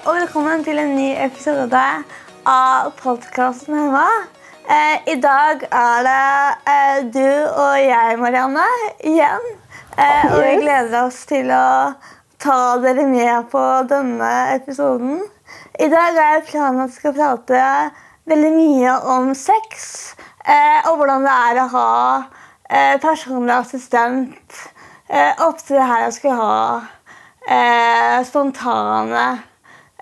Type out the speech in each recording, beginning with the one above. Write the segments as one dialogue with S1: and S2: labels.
S1: Og velkommen til en ny episode av podkasten Hemma. Eh, I dag er det eh, du og jeg, Marianne, igjen. Eh, og vi gleder oss til å ta dere med på denne episoden. I dag er planen at vi skal prate veldig mye om sex. Eh, og hvordan det er å ha eh, personlig assistent. Eh, opp til det her jeg skulle ha eh, spontane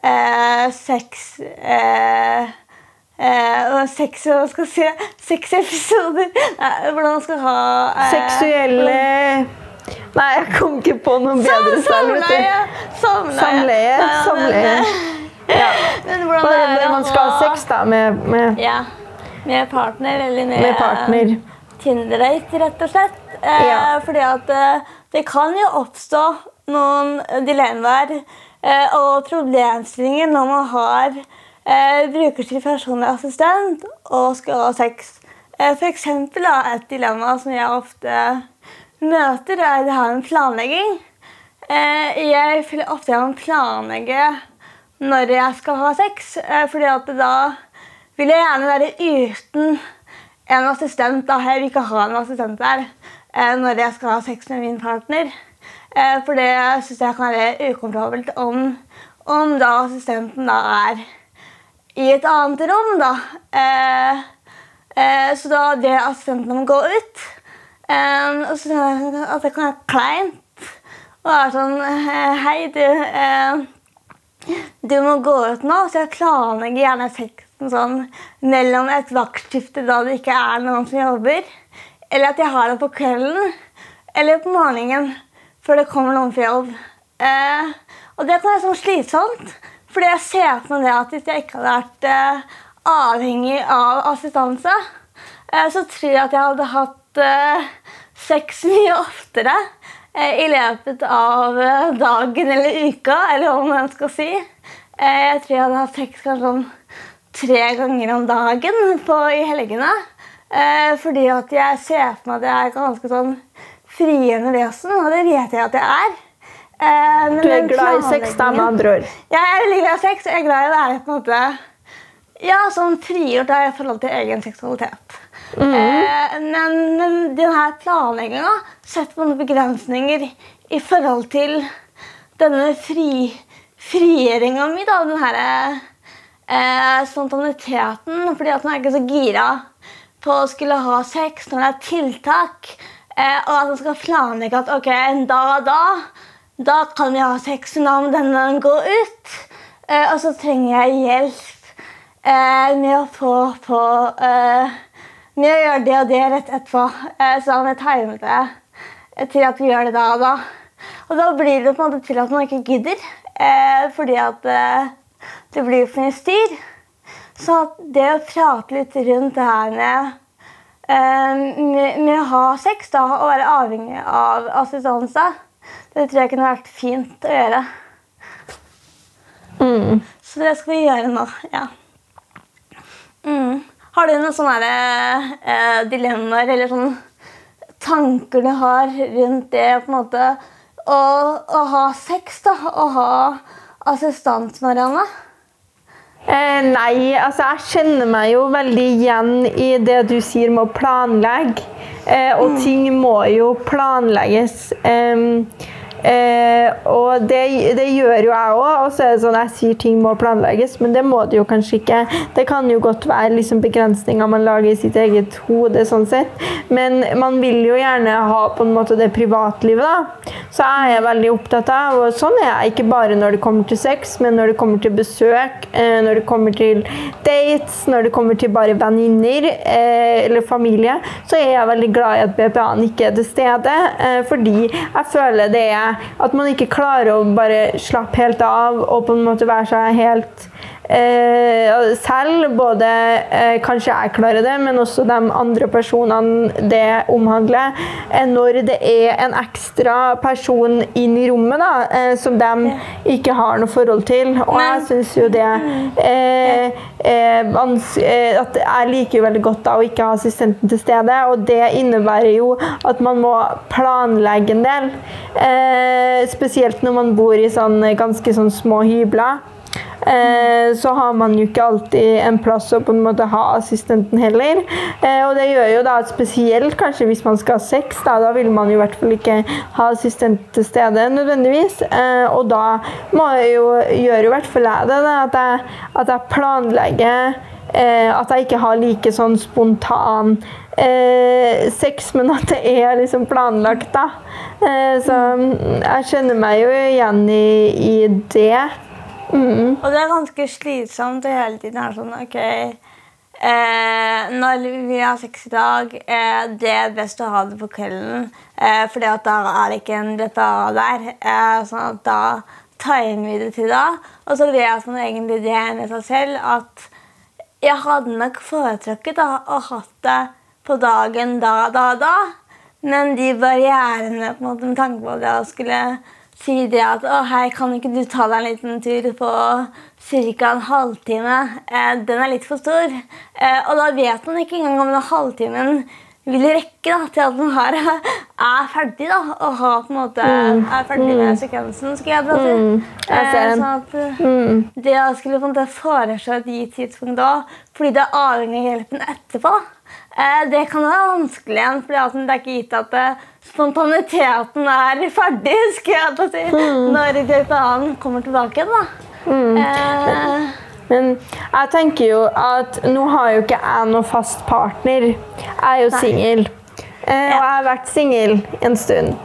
S1: eh, seks eh, eh, Seks hva skal jeg si, seks episoder. Nei, hvordan man skal ha eh,
S2: Seksuelle Nei, jeg kom ikke på noe bedre.
S1: Samleie. Samleie.
S2: Samleie. Samleie.
S1: eh,
S2: Ja.
S1: Men hvordan
S2: Bare
S1: det er
S2: når man skal ha sex da, med, med,
S1: Ja. Med partner eller med,
S2: med partner.
S1: Tinder-date, rett og slett. Eh,
S2: Ja.
S1: Fordi at eh, det kan jo oppstå noen dilemmaer eh, og problemstillingen når man har eh, brukerstyrt personlig assistent og skal ha sex. F.eks. for eksempel et dilemma som jeg ofte møter, er det her med planlegging. Eh, jeg føler ofte jeg må planlegge når jeg skal ha sex, eh, fordi at da vil jeg gjerne være uten en assistent. Da. Jeg vil ikke ha en assistent der eh, når jeg skal ha sex med min partner. Eh, for det syns jeg kan være ukomfortabelt om, om da assistenten da er i et annet rom. Da. Eh, eh, så da det assistenten må gå ut eh, og så synes jeg at det kan være kleint. Og være sånn eh, Hei, du. Eh, du må gå ut nå, så jeg planlegger gjerne sexen sånn mellom et vaktskifte da det ikke er noen som jobber, eller at jeg har det på kvelden eller på morgenen før det kommer noen fra jobb. Eh, og det kan være sånn slitsomt, fordi jeg ser på meg det at hvis jeg ikke hadde vært eh, avhengig av assistanse, eh, så tror jeg at jeg hadde hatt eh, sex mye oftere eh, i løpet av eh, dagen eller uka, eller hva man skal si. Eh, jeg tror jeg hadde hatt sex kanskje sånn tre ganger om dagen på, i helgene. Fordi at jeg ser for meg at jeg er ganske sånn frigjørende vesen, og det vet jeg at jeg er. Eh, men
S2: Du er glad i sex, da, med andre ord.
S1: jeg er veldig glad i sex, og jeg er glad i å være på en måte ja, sånn frigjort da, i forhold til egen seksualitet. Eh, men, men denne planlegginga setter noen begrensninger i forhold til denne fri, frigjøringa mi. da, Den herre eh, spontaniteten. Fordi at man er ikke så gira på å skulle ha sex når det er tiltak. Eh, og at man skal planlegge at ok, da og da da kan vi ha sex, når denne gå ut. Eh, og så trenger jeg hjelp eh, med å få på Med å gjøre det og det rett etterpå. Så da må jeg time det til at vi gjør det da og da. Og da blir det på en måte til at man ikke gidder, fordi at det blir for mye styr. Så det å prate litt rundt det her med, med, med å ha sex da, og være avhengig av assistanse, det tror jeg kunne vært fint å gjøre.
S2: Mm.
S1: Så det skal vi gjøre nå. ja. Mm. Har du noen sånne eh, dilemmaer eller sånne tanker du har rundt det på en måte å, å ha sex da, og ha assistent, Marianne?
S2: Eh, nei, altså jeg kjenner meg jo veldig igjen i det du sier med å planlegge. Eh, og ting må jo planlegges. Em, Eh, og det, det, gjør jo jeg òg. Og så er det sånn jeg sier ting må planlegges, men det må det jo kanskje ikke. Det kan jo godt være liksom begrensninger man lager i sitt eget hode, sånn sett. Men man vil jo gjerne ha på en måte det privatlivet, da. Så jeg er veldig opptatt av, og sånn er jeg ikke bare når det kommer til sex, men når det kommer til besøk, eh, når det kommer til dates, når det kommer til bare venninner eh, eller familie, så er jeg veldig glad i at BPA-en ikke er til stede, eh, fordi jeg føler det er at man ikke klarer å bare slappe helt av og på en måte være seg helt selv. Både eh, kanskje jeg klarer det, men også de andre personene det omhandler. Eh, når det er en ekstra person inn i rommet da, eh, som de ikke har noe forhold til. Og jeg syns jo det eh, eh, at Jeg liker jo veldig godt da å ikke ha assistenten til stede, og det innebærer jo at man må planlegge en del. spesielt når man bor i sånn ganske sånn små hybler. Eh, så har man jo ikke alltid en plass å på en måte ha assistenten heller. Eh, og det gjør jo da spesielt kanskje hvis man skal ha sex, da, da vil man jo i hvert fall ikke ha assistent til stede nødvendigvis. Eh, og da må jeg jo gjøre i hvert fall jeg det, at jeg, at jeg planlegger at jeg ikke har like sånn spontan eh, sex, men at det er liksom planlagt, da. Eh, så jeg kjenner meg jo igjen i, i det.
S1: Mm. Og det er ganske slitsomt å hele tiden være sånn OK eh, Når vi har sex i dag, eh, det er best å ha det på kvelden. Eh, for da er det ikke en BPA der. Eh, sånn at da timer vi det til da. Og så vet man egentlig det med seg selv at jeg hadde nok foretrukket å hatt det på dagen da, da, da. Men de barrierene på en måte, med tanke på det å skulle sier det at å, hei, kan ikke du ta deg en liten tur på ca. en halvtime? Eh, den er litt for stor. Eh, og da vet man ikke engang om den halvtimen vil rekke da, til at man har, er ferdig. da, Og har, på en måte, mm. er ferdig med mm. sekvensen. skal jeg prate. Mm. Eh, sånn at mm. Det å skulle på en måte foreslå et gitt tidspunkt da, fordi det er avhengig av hjelpen etterpå, eh, det kan være vanskelig igjen. fordi det er ikke gitt at det spontaniteten er ferdig, skal jeg si, mm. når BPA-en kommer tilbake da. Mm.
S2: Eh. Men jeg tenker jo at nå har jo ikke jeg noen fast partner. Jeg er jo singel. Eh, og jeg har vært singel en stund.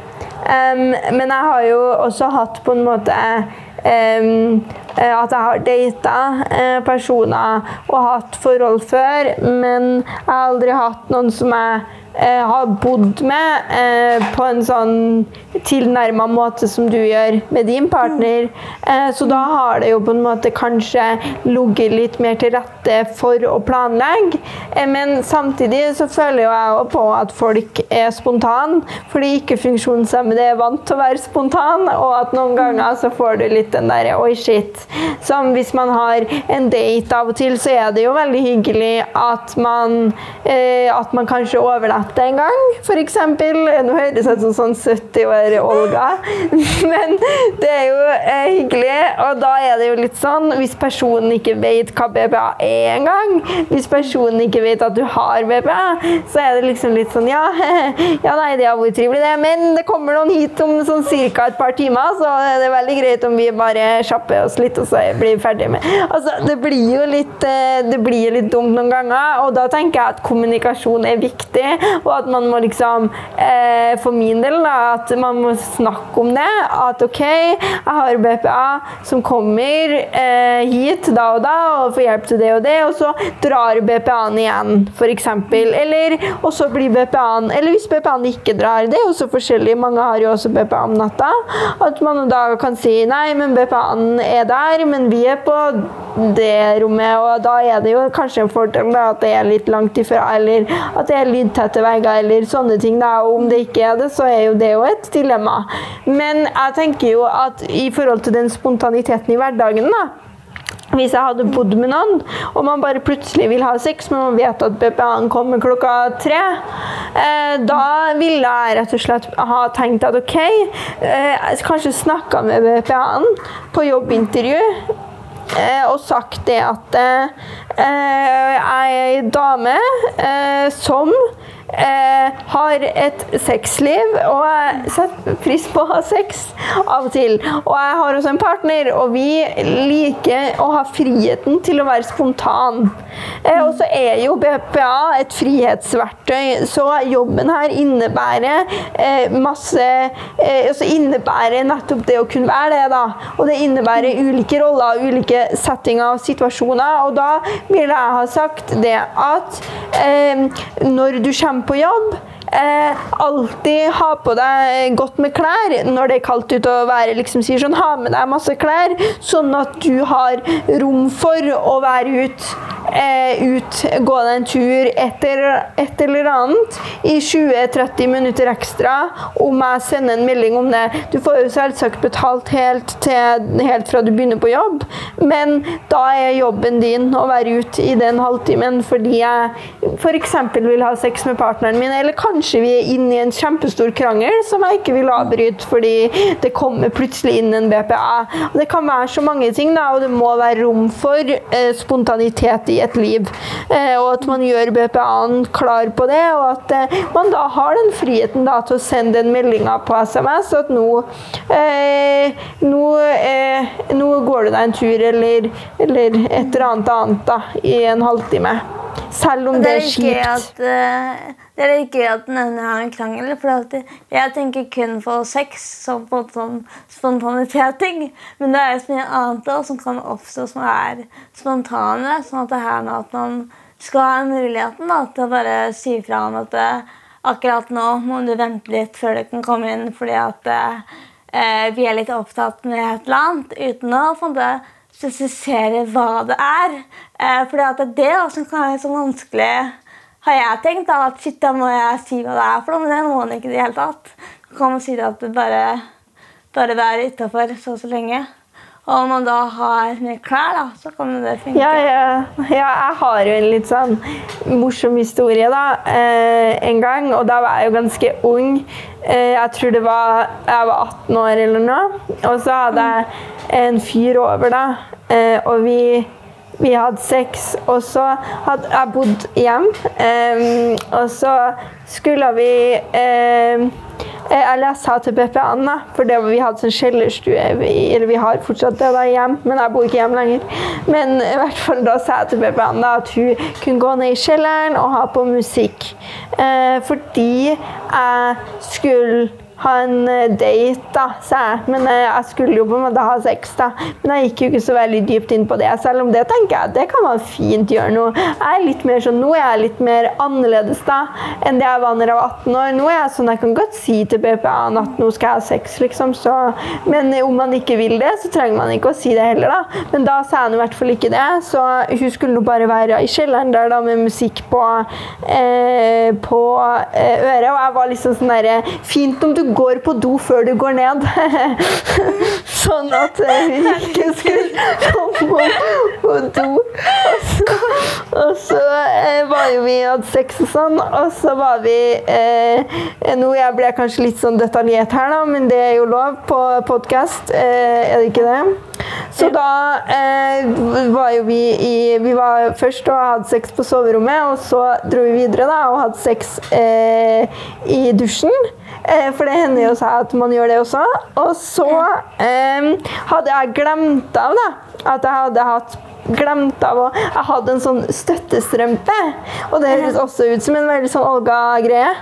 S2: Um, men jeg har jo også hatt på en måte um, at jeg har data uh, personer og hatt forhold før, men jeg har aldri hatt noen som jeg eh, har bodd med eh, på en sånn tilnærma måte som du gjør med din partner. Eh, så da har det jo på en måte kanskje ligget litt mer til rette for å planlegge. Eh, men samtidig så føler jeg jo på at folk er spontane, fordi ikke-funksjonshemmede er vant til å være spontane, og at noen ganger så får du litt den derre oi, shit. Som hvis man har en date av og til, så er det jo veldig hyggelig at man, eh, at man kanskje overlater mat en gang, f.eks. Nå høres jeg ut som sånn 70 år Olga, men det er jo eh, hyggelig. Og da er det jo litt sånn Hvis personen ikke vet hva BPA er engang, hvis personen ikke vet at du har BPA, så er det liksom litt sånn Ja, ja nei, det har vært trivelig, det, men det kommer noen hit om sånn ca. et par timer, så det er veldig greit om vi bare kjapper oss litt, og så blir vi ferdig med Altså, det blir jo litt, eh, det blir litt dumt noen ganger, og da tenker jeg at kommunikasjon er viktig. Og at man må liksom eh, For min del, da, at man må snakke om det. At OK, jeg har BPA som kommer eh, hit da og da og får hjelp til det og det, og så drar BPA-en igjen, f.eks. Eller og så blir BPA-en Eller hvis BPA-en ikke drar, det er jo så forskjellig. Mange har jo også BPA om natta. At man da kan si nei, men BPA-en er der, men vi er på det rommet, og da er det jo kanskje en fordel da, at det er litt langt ifra, eller at det er lydtette vegger, eller sånne ting. da, og Om det ikke er det, så er jo det jo et dilemma. Men jeg tenker jo at i forhold til den spontaniteten i hverdagen, da, hvis jeg hadde bodd med noen, og man bare plutselig vil ha sex, men man vet at BPA-en kommer klokka tre, eh, da ville jeg rett og slett ha tenkt at OK, eh, kanskje snakka med BPA-en på jobbintervju Eh, og sagt det at eh, jeg er ei dame eh, som eh, har et sexliv, og setter pris på å ha sex av og til. Og jeg har også en partner, og vi liker å ha friheten til å være spontan. Eh, og så er jo BPA et frihetsverktøy, så jobben her innebærer eh, masse eh, altså innebærer nettopp det å kunne være det, da. Og det innebærer ulike roller, ulike settinger og situasjoner. Og da vil jeg ha sagt det at eh, når du kommer på jobb Eh, alltid ha på deg godt med klær når det er kaldt ute og været liksom sier sånn. Ha med deg masse klær, sånn at du har rom for å være ut, eh, ut, gå deg en tur, etter et eller annet i 20-30 minutter ekstra om jeg sender en melding om det. Du får jo selvsagt betalt helt, til, helt fra du begynner på jobb, men da er jobben din å være ute i den halvtimen fordi jeg f.eks. vil ha sex med partneren min, eller kanskje vi er inne i en kjempestor krangel som jeg ikke vil avbryte fordi det kommer plutselig inn en BPA. Det kan være så mange ting, da, og det må være rom for eh, spontanitet i et liv. Eh, og at man gjør BPA-en klar på det, og at eh, man da har den friheten da, til å sende den meldinga på SMS at nå, eh, nå, eh, nå, går du deg en tur, eller, eller et eller annet annet da, i en halvtime. Selv om det er, kjipt.
S1: At, uh, det er litt gøy at den nevner har en krangel. For jeg tenker kun på sex som på sånn spontanitet-ting. Men det er så mye annet da, som kan oppstå som er spontane. Sånn at det her nå at man skal ha muligheten da, til å bare si fra om at eh, akkurat nå må du vente litt før du kan komme inn fordi at eh, vi er litt opptatt med et eller annet. Uten å sånn, spesifisere hva det er. Eh, for det er det som kan være så vanskelig, har jeg tenkt. Da, at shit, da må jeg si hva det er for noe, men det må man ikke i det hele tatt. Så kan si det at det bare, bare være utafor så så lenge. Og om man da har mye klær, da, så kan det funke.
S2: Ja, ja, ja, jeg har jo en litt sånn morsom historie da, eh, en gang. Og da var jeg jo ganske ung. Eh, jeg tror det var jeg var 18 år eller noe. Og så hadde jeg en fyr over, da. Eh, og vi vi hadde sex, og så hadde jeg bodd hjem. Um, og så skulle vi Eller jeg sa til BPA-en, for det, vi hadde sånn kjellerstue Eller vi har fortsatt det da hjem, men jeg bor ikke hjemme lenger. Men i hvert fall da sa jeg til BPA-en at hun kunne gå ned i kjelleren og ha på musikk. Uh, fordi jeg skulle ha en eh, date, da, sa jeg. Men eh, jeg skulle jo på en måte ha sex, da. Men jeg gikk jo ikke så veldig dypt inn på det. Selv om det tenker jeg det kan man fint gjøre nå. Jeg er litt mer sånn, Nå er jeg litt mer annerledes da enn det jeg var da jeg var 18 år. Nå er jeg sånn jeg kan godt si til BPA-en at nå skal jeg ha sex, liksom. Så, men om man ikke vil det, så trenger man ikke å si det heller, da. Men da sa jeg i hvert fall ikke det. Så hun skulle nå bare være i kjelleren der da med musikk på, eh, på eh, øret. Og jeg var liksom sånn derre Fint om du går på do før du går ned. sånn at vi ikke skulle komme på do. Og så, og så eh, var jo vi hadde sex og sånn, og så var vi eh, Nå jeg ble kanskje litt sånn detaljert her, da, men det er jo lov på podkast, eh, er det ikke det? Så da eh, var jo vi i Vi var først og hadde sex på soverommet, og så dro vi videre da, og hadde sex eh, i dusjen. Eh, for det hender jo seg at man gjør det også. Og så eh, hadde jeg glemt av da, at jeg hadde hatt glemt av å Jeg hadde en sånn støttestrømpe. Og det høres også ut som en veldig sånn Olga-greie.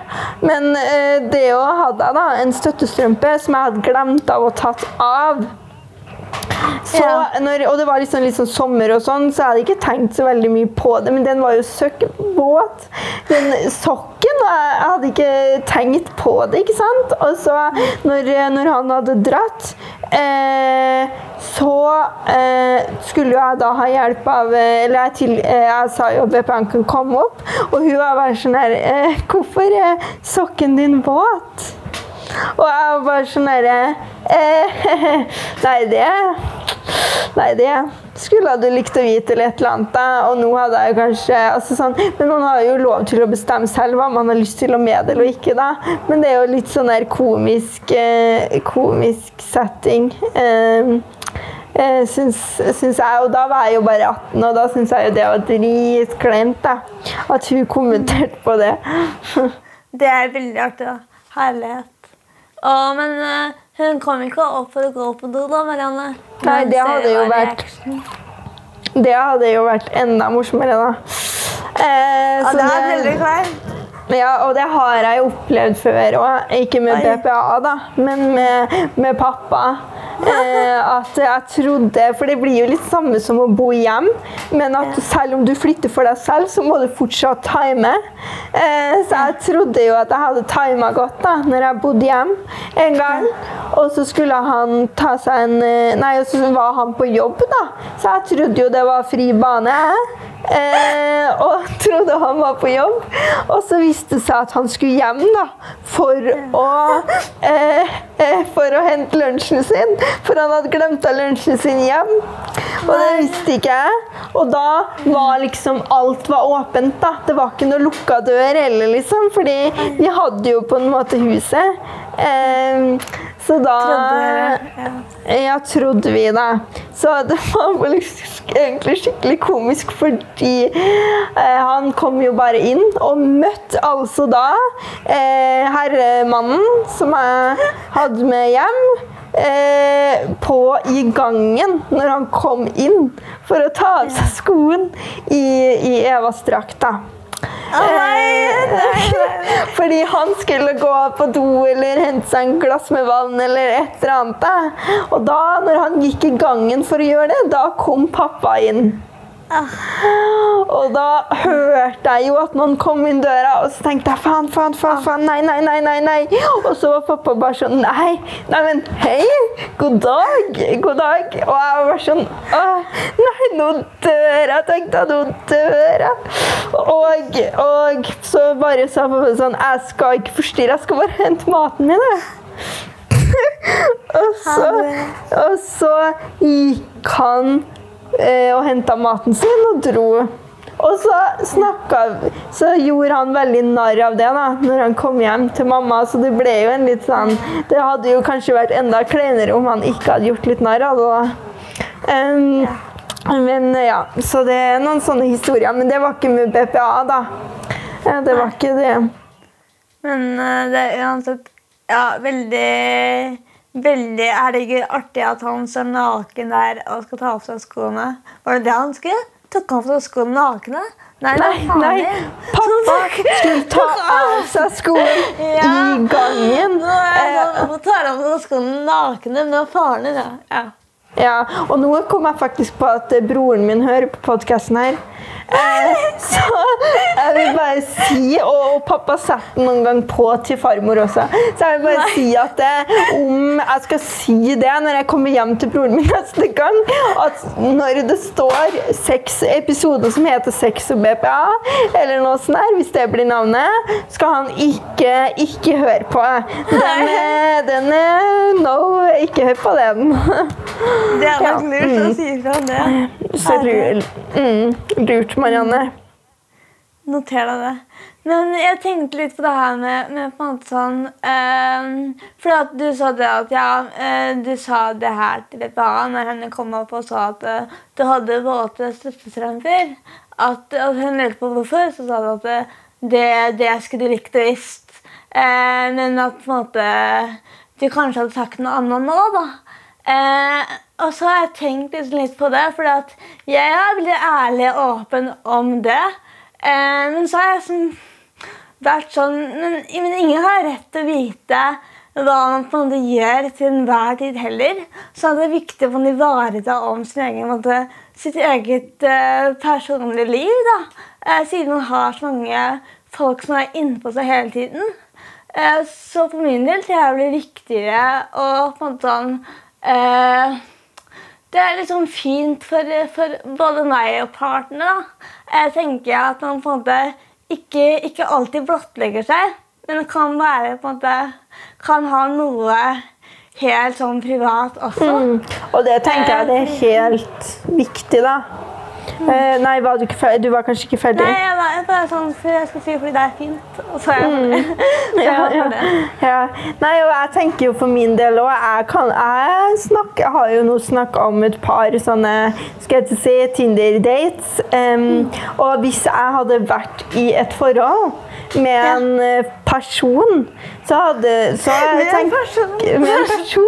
S2: Men eh, det hadde jeg, da. En støttestrømpe som jeg hadde glemt av å tatt av. Så når, og det var liksom, liksom sommer og sånn, så jeg hadde ikke tenkt så veldig mye på det. Men den var jo søkkvåt. Den sokken Jeg hadde ikke tenkt på det, ikke sant? Og så, når, når han hadde dratt, eh, så eh, skulle jeg da ha hjelp av Eller jeg, til, eh, jeg sa jo at VPN kan komme opp, og hun var bare sånn her eh, Hvorfor er sokken din våt? Og jeg var bare sånn derre eh, Nei, det Nei, det skulle du likt å vite eller et eller annet. Da. Og nå hadde jeg kanskje altså sånn, Men man har jo lov til å bestemme selv hva man har lyst til å meddele og ikke. da. Men det er jo litt sånn der komisk, eh, komisk setting. Eh, Eh, syns, syns jeg, og da var jeg jo bare 18, og da syns jeg jo det var dritkleint da, at hun kommenterte på det.
S1: Det er veldig artig. da. Herlighet. Å, men eh, hun kom ikke opp for å gå på do, da, Marianne.
S2: Nei,
S1: Men
S2: det
S1: se
S2: hadde jo
S1: hva
S2: vært-
S1: reaksjonen.
S2: Det hadde jo vært enda morsommere, da. Eh,
S1: Ja,
S2: så
S1: det er veldig kleint.
S2: Ja, og det har jeg jo opplevd før òg. Ikke med BPA, da, men med, med pappa. Eh, at jeg trodde For det blir jo litt samme som å bo hjem, men at selv om du flytter for deg selv, så må du fortsatt time. Eh, så jeg trodde jo at jeg hadde tima godt da når jeg bodde hjem en gang. Og så skulle han ta seg en eh, Nei, og så var han på jobb, da. Så jeg trodde jo det var fri bane. Eh, og trodde han var på jobb. Og så viste det seg at han skulle hjem da, for å, eh, eh, for å hente lunsjen sin. For han hadde glemt av lunsjen sin hjem. Og det visste ikke jeg. Og da var liksom alt var åpent. da. Det var ikke noe lukka dør heller, liksom. Fordi vi hadde jo på en måte huset. Eh, så da
S1: Trodde ja.
S2: ja, trodde vi det. Så det var egentlig skikkelig komisk, fordi eh, han kom jo bare inn og møtte altså da eh, herremannen som jeg hadde med hjem. Eh, på i gangen når han kom inn for å ta av seg skoen i, i Evas drakt. da. Eh, Fordi han skulle gå på do eller hente seg en glass med vann eller et eller annet. Og da, når han gikk i gangen for å gjøre det, da kom pappa inn. Og da hørte jeg jo at noen kom inn døra, og så tenkte jeg faen, faen, faen, faen, nei, nei, nei, nei, nei. Og så var pappa bare sånn nei, nei, men hei, god dag, god dag. Og jeg var sånn åh, nei, nå dør jeg, tenkte jeg, nå dør jeg. Og, og så bare sa pappa sånn jeg skal ikke forstyrre, jeg skal bare hente maten min, jeg. og, så, og så gikk han og henta maten sin og dro. Og så, snakket, så gjorde han veldig narr av det da når han kom hjem til mamma. Så det ble jo en litt sånn Det hadde jo kanskje vært enda kleinere om han ikke hadde gjort litt narr av det. da. Um, men ja, Så det er noen sånne historier. Men det var ikke med BPA, da. Eh, Det var ikke det.
S1: Men eh, det er uansett ja, veldig Veldig ikke artig at han står naken der og skal ta av seg skoene. Var det det han skulle? Tok av seg skoene nakne? Nei,
S2: Nei, nei.
S1: er?
S2: Pappa skulle ta av seg skoene
S1: Ja.
S2: i gangen.
S1: Nå er
S2: Eh,
S1: sånn, Hvorfor tar han av seg skoene nakne? Men det var faren din, ja. ja.
S2: Ja, og nå kom jeg faktisk på at eh, broren min hører på podkasten her. Eh, så jeg vil bare si, og, og pappa satte den noen gang på til farmor også, så jeg vil bare si at det, om jeg skal si det når jeg kommer hjem til broren min neste gang, at når det står seks episoder som heter Sex og BPA, eller noe sånt der, hvis det blir navnet, skal han ikke, ikke høre på. Den, er- den er no, ikke hør på den.
S1: Det er nok lurt å si fra om det.
S2: Så lurt, mm, lurt, Marianne.
S1: Noter deg det. Men jeg tenkte litt på det her med, med på en måte sånn ehm, For at du sa det at ja, eh, du sa det her til et barn når henne kom opp og sa at eh, du hadde våte støttestrømper. At, at hun lurte på hvorfor, så sa du at eh, det, det skulle du likt og visst. Eh, men at på en måte du kanskje hadde sagt noe annet nå, da. Eh, og så har jeg tenkt liksom litt på det, for jeg er veldig ærlig og åpen om det. Eh, men så har jeg sånn, vært sånn men, men ingen har rett til å vite hva man på en måte gjør til enhver tid heller. Så det er viktig å ivareta om sin egen, måte, sitt eget eh, personlige liv. da. Eh, siden man har så mange folk som er innpå seg hele tiden. Eh, så for min del tror jeg det blir viktigere å på en måte sånn det er liksom fint for, for både meg og partner. da. Jeg tenker at man på en måte ikke, ikke alltid blottlegger seg, men kan være på en måte kan ha noe helt sånn privat også.
S2: Mm. Og det tenker jeg det er helt viktig, da. Eh, nei, var du, du var kanskje ikke ferdig?
S1: Nei, jeg var bare sånn for jeg skulle si fordi det er fint. Og så er jeg ferdig. Så jeg
S2: Ja,
S1: var
S2: ja. Ja. Nei, og jeg tenker jo for min del òg jeg, jeg, snakker- jeg har jo nå snakka om et par sånne skal jeg si, Tinder-dates. Um, og hvis jeg hadde vært i et forhold med en eh, person, så hadde så jeg
S1: person?
S2: Med en person.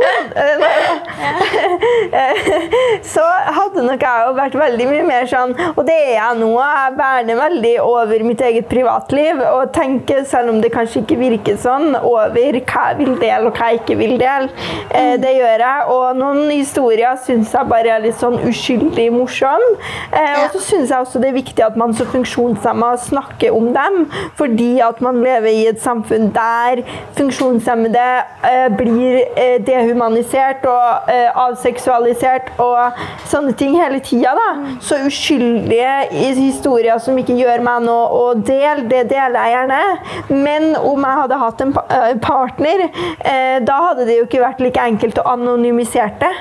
S2: så hadde nok jeg jo vært veldig mye mer sånn Og det er jeg nå. Jeg verner veldig over mitt eget privatliv og tenker, selv om det kanskje ikke virker sånn, over hva jeg vil dele og hva jeg ikke vil dele. Eh, det gjør jeg. Og noen historier syns jeg bare er litt sånn uskyldig morsom. Eh, og så syns jeg også det er viktig at man som funksjonshemma snakker om dem, fordi at man lever i et samfunn der funksjonshemmede eh, blir eh, dehumanisert og eh, avseksualisert og sånne ting hele tida. da. Så uskyldige historier som ikke gjør meg noe å dele, det deler jeg gjerne. Men om jeg hadde hatt en eh, partner, eh, da hadde det jo ikke vært like enkelt å anonymisere det.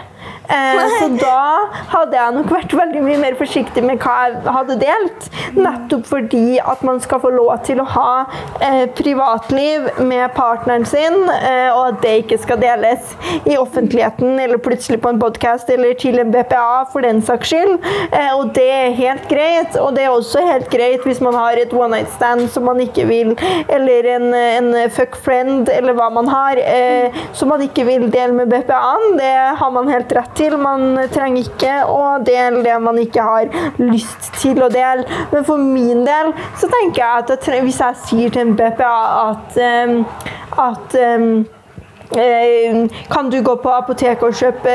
S2: Eh, så da hadde jeg nok vært veldig mye mer forsiktig med hva jeg hadde delt. Nettopp fordi at man skal få lov til å ha eh, privatliv med partneren sin, eh, og at det ikke skal deles i offentligheten eller plutselig på en podkast eller til en BPA for den saks skyld. Eh, og det er helt greit. Og det er også helt greit hvis man har et one night stand som man ikke vil, eller en, en fuck friend, eller hva man har, eh, som man ikke vil dele med BPA-en. Det har man helt rett til. Man trenger ikke å dele det man ikke har lyst til å dele. Men for min del så tenker jeg at jeg hvis jeg sier til en BPA at, um, at um, Kan du gå på apoteket og kjøpe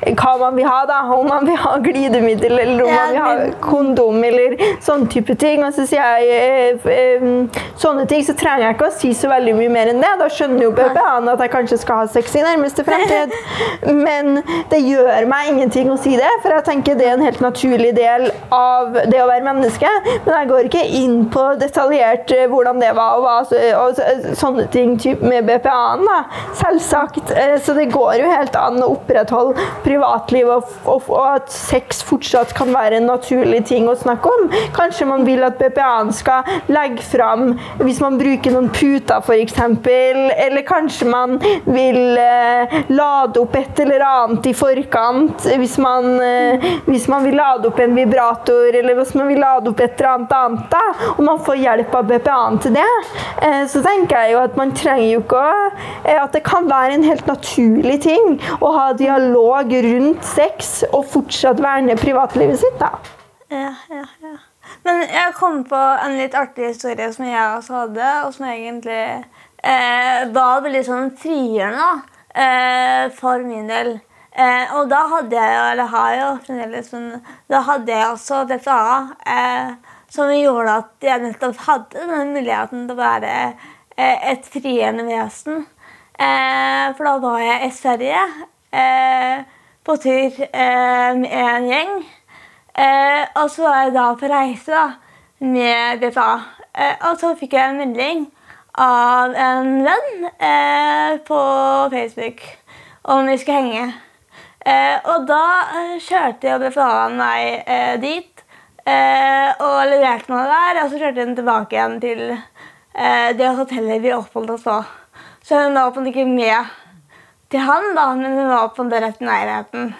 S2: hva man vil ha, da. Om man vil ha glidemiddel eller om man vil ha kondom eller sånne type ting. Og så sier jeg eh, eh, sånne ting, så trenger jeg ikke å si så veldig mye mer enn det. Da skjønner jo BPA-en at jeg kanskje skal ha sex i nærmeste fremtid. Men det gjør meg ingenting å si det, for jeg tenker det er en helt naturlig del av det å være menneske. Men jeg går ikke inn på detaljert eh, hvordan det var og, hva, så- og sånne ting typ med BPA-en. da. Selvsagt. Eh, Så det går jo helt an å opprettholde privatliv, og, og, og at sex fortsatt kan være en naturlig ting å snakke om. Kanskje man vil at BPA-en skal legge fram hvis man bruker noen puter, f.eks. Eller kanskje man vil eh, lade opp et eller annet i forkant. Hvis man, eh, hvis man vil lade opp en vibrator, eller hvis man vil lade opp et eller annet annet, da, og man får hjelp av BPA-en til det, eh, så tenker jeg jo at man trenger jo ikke å eh, At det kan være en helt naturlig ting å ha dialog rundt sex og fortsatt verne privatlivet sitt. da.
S1: Ja, ja, ja. Men jeg kom på en litt artig historie som jeg også hadde, og som egentlig eh, var veldig sånn frigjørende eh, for min del. Eh, og da hadde jeg jo, eller har jo fremdeles, men da hadde jeg også DFA, eh, som gjorde at jeg nettopp hadde den muligheten til å være eh, et frigjørende vesen. Eh, for da var jeg i Sverige eh, på tur eh, med en gjeng. Eh, og så var jeg da på reise da, med BPA. Eh, og så fikk jeg en melding av en venn på Facebook om vi skulle henge. Og da kjørte jo BPA-en meg eh, dit og leverte meg der. Og så kjørte hun tilbake igjen til det hotellet vi oppholdt oss på. Så hun var på en måte ikke med til han, da, men hun var på rett i nærheten.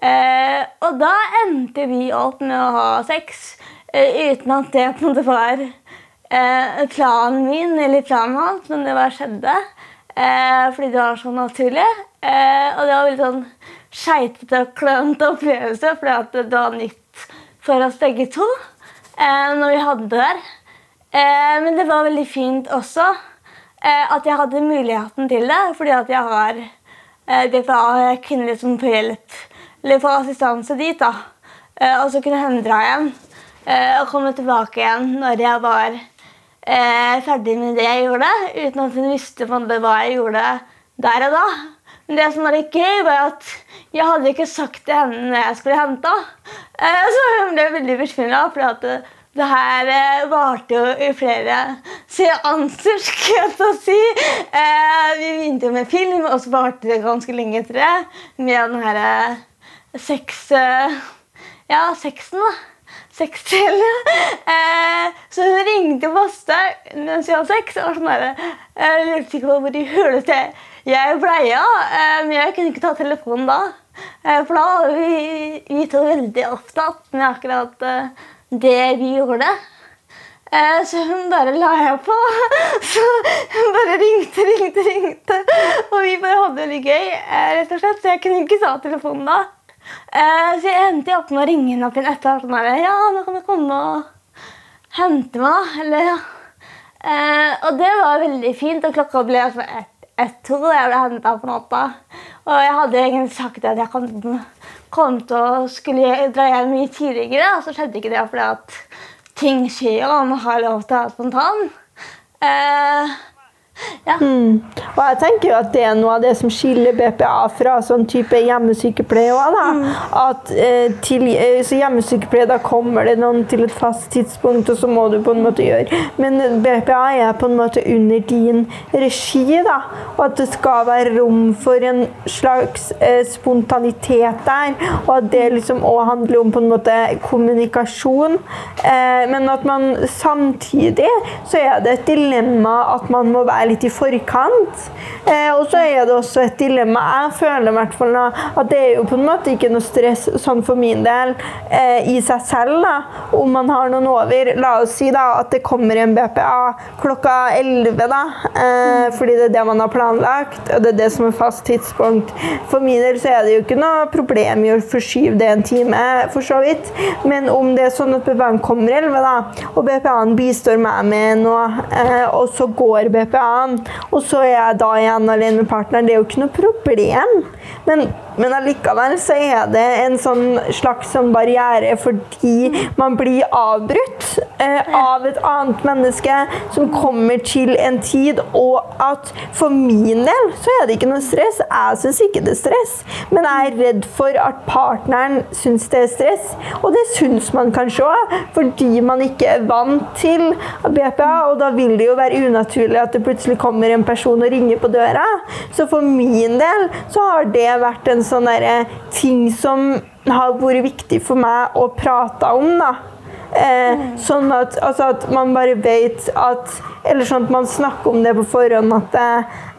S1: Eh, og da endte vi opp med å ha sex eh, uten at det på en måte var eh, planen min eller planen hans, men det bare skjedde. Eh, fordi det var så naturlig. Eh, og det var veldig sånn skeitete og klønete opplevelse, fordi det var nytt for oss begge to eh, når vi hadde det der. Men det var veldig fint også at jeg hadde muligheten til det, fordi at jeg har eh, BPA kvinner som kunne liksom få hjelp eller få assistanse dit. da. Eh, og så kunne hun dra eh, og komme tilbake igjen når jeg var eh, ferdig med det jeg gjorde, uten at hun visste hva jeg gjorde der og da. Men det som var litt gøy, var at jeg hadde ikke sagt til henne når jeg skulle hente henne. Eh, så hun ble veldig bekymra, det, her eh, varte jo i flere seanser, skal jeg ta si. Eh, vi begynte med film, og så varte det ganske lenge etter det. Med den herre sex... Eh, ja, sexen, da. Sexdelen. Eh, så hun ringte masse mens vi hadde sex. Og sånn der, eh, jeg lurte ikke på hvor i til. jeg bleia. Eh, men jeg kunne ikke ta telefonen da. Eh, for da var vi, vi to veldig opptatt med akkurat eh, det vi gjorde. Eh, så hun bare la jeg på. Så hun bare ringte, ringte, ringte. Og vi bare hadde det gøy, eh, rett og slett. Så jeg kunne ikke ta telefonen da. Eh, så jeg endte opp med å ringe henne opp igjen etter at hun bare Ja, nå kan du komme og hente meg. Eller, ja. Og det var veldig fint. Og klokka ble altså ett-to da jeg ble henta på natta. Og jeg hadde egentlig sagt at jeg kom, kom til å skulle dra hjem mye tidligere. Og så skjedde ikke det fordi at ting skjer og man har lov til å være spontan. Eh, ja.
S2: Mm. Og jeg tenker jo at det er noe av det som skiller BPA fra sånn type hjemmesykepleie Også.
S1: Mm.
S2: At eh, til eh, så hjemmesykepleie, da kommer det noen til et fast tidspunkt, og så må du på en måte gjøre Men BPA er på en måte under din regi, da. Og at det skal være rom for en slags eh, spontanitet der. Og at det liksom òg handler om på en måte kommunikasjon. Eh, men at man samtidig så er det et dilemma at man må være litt i forkant. Eh, og så er det også et dilemma. Jeg føler i hvert fall at det er jo på en måte ikke noe stress sånn for min del eh, i seg selv da, om man har noen over. La oss si da at det kommer en BPA klokka 11, da, eh, fordi det er det man har planlagt, og det er det som er fast tidspunkt. For min del så er det jo ikke noe problem i å forskyve det en time, for så vidt. Men om det er sånn at BPA-en kommer 11, da, og BPA-en bistår meg med noe, eh, og så går BPA-en og så er jeg da igjen alene med partneren. Det er jo ikke noe problem. Men, men allikevel så er det en sånn slags sånn barriere fordi man blir avbrutt eh, av et annet menneske som kommer til en tid, og at for min del så er det ikke noe stress. Jeg syns ikke det er stress, men jeg er redd for at partneren syns det er stress. Og det syns man kanskje òg, fordi man ikke er vant til BPA, og da vil det jo være unaturlig at det plutselig kommer en person og ringer på døra. Så for min del så har det vært en sånn derre ting som har vært viktig for meg å prate om, da. Eh, sånn at, altså at man bare vet at Eller sånn at man snakker om det på forhånd at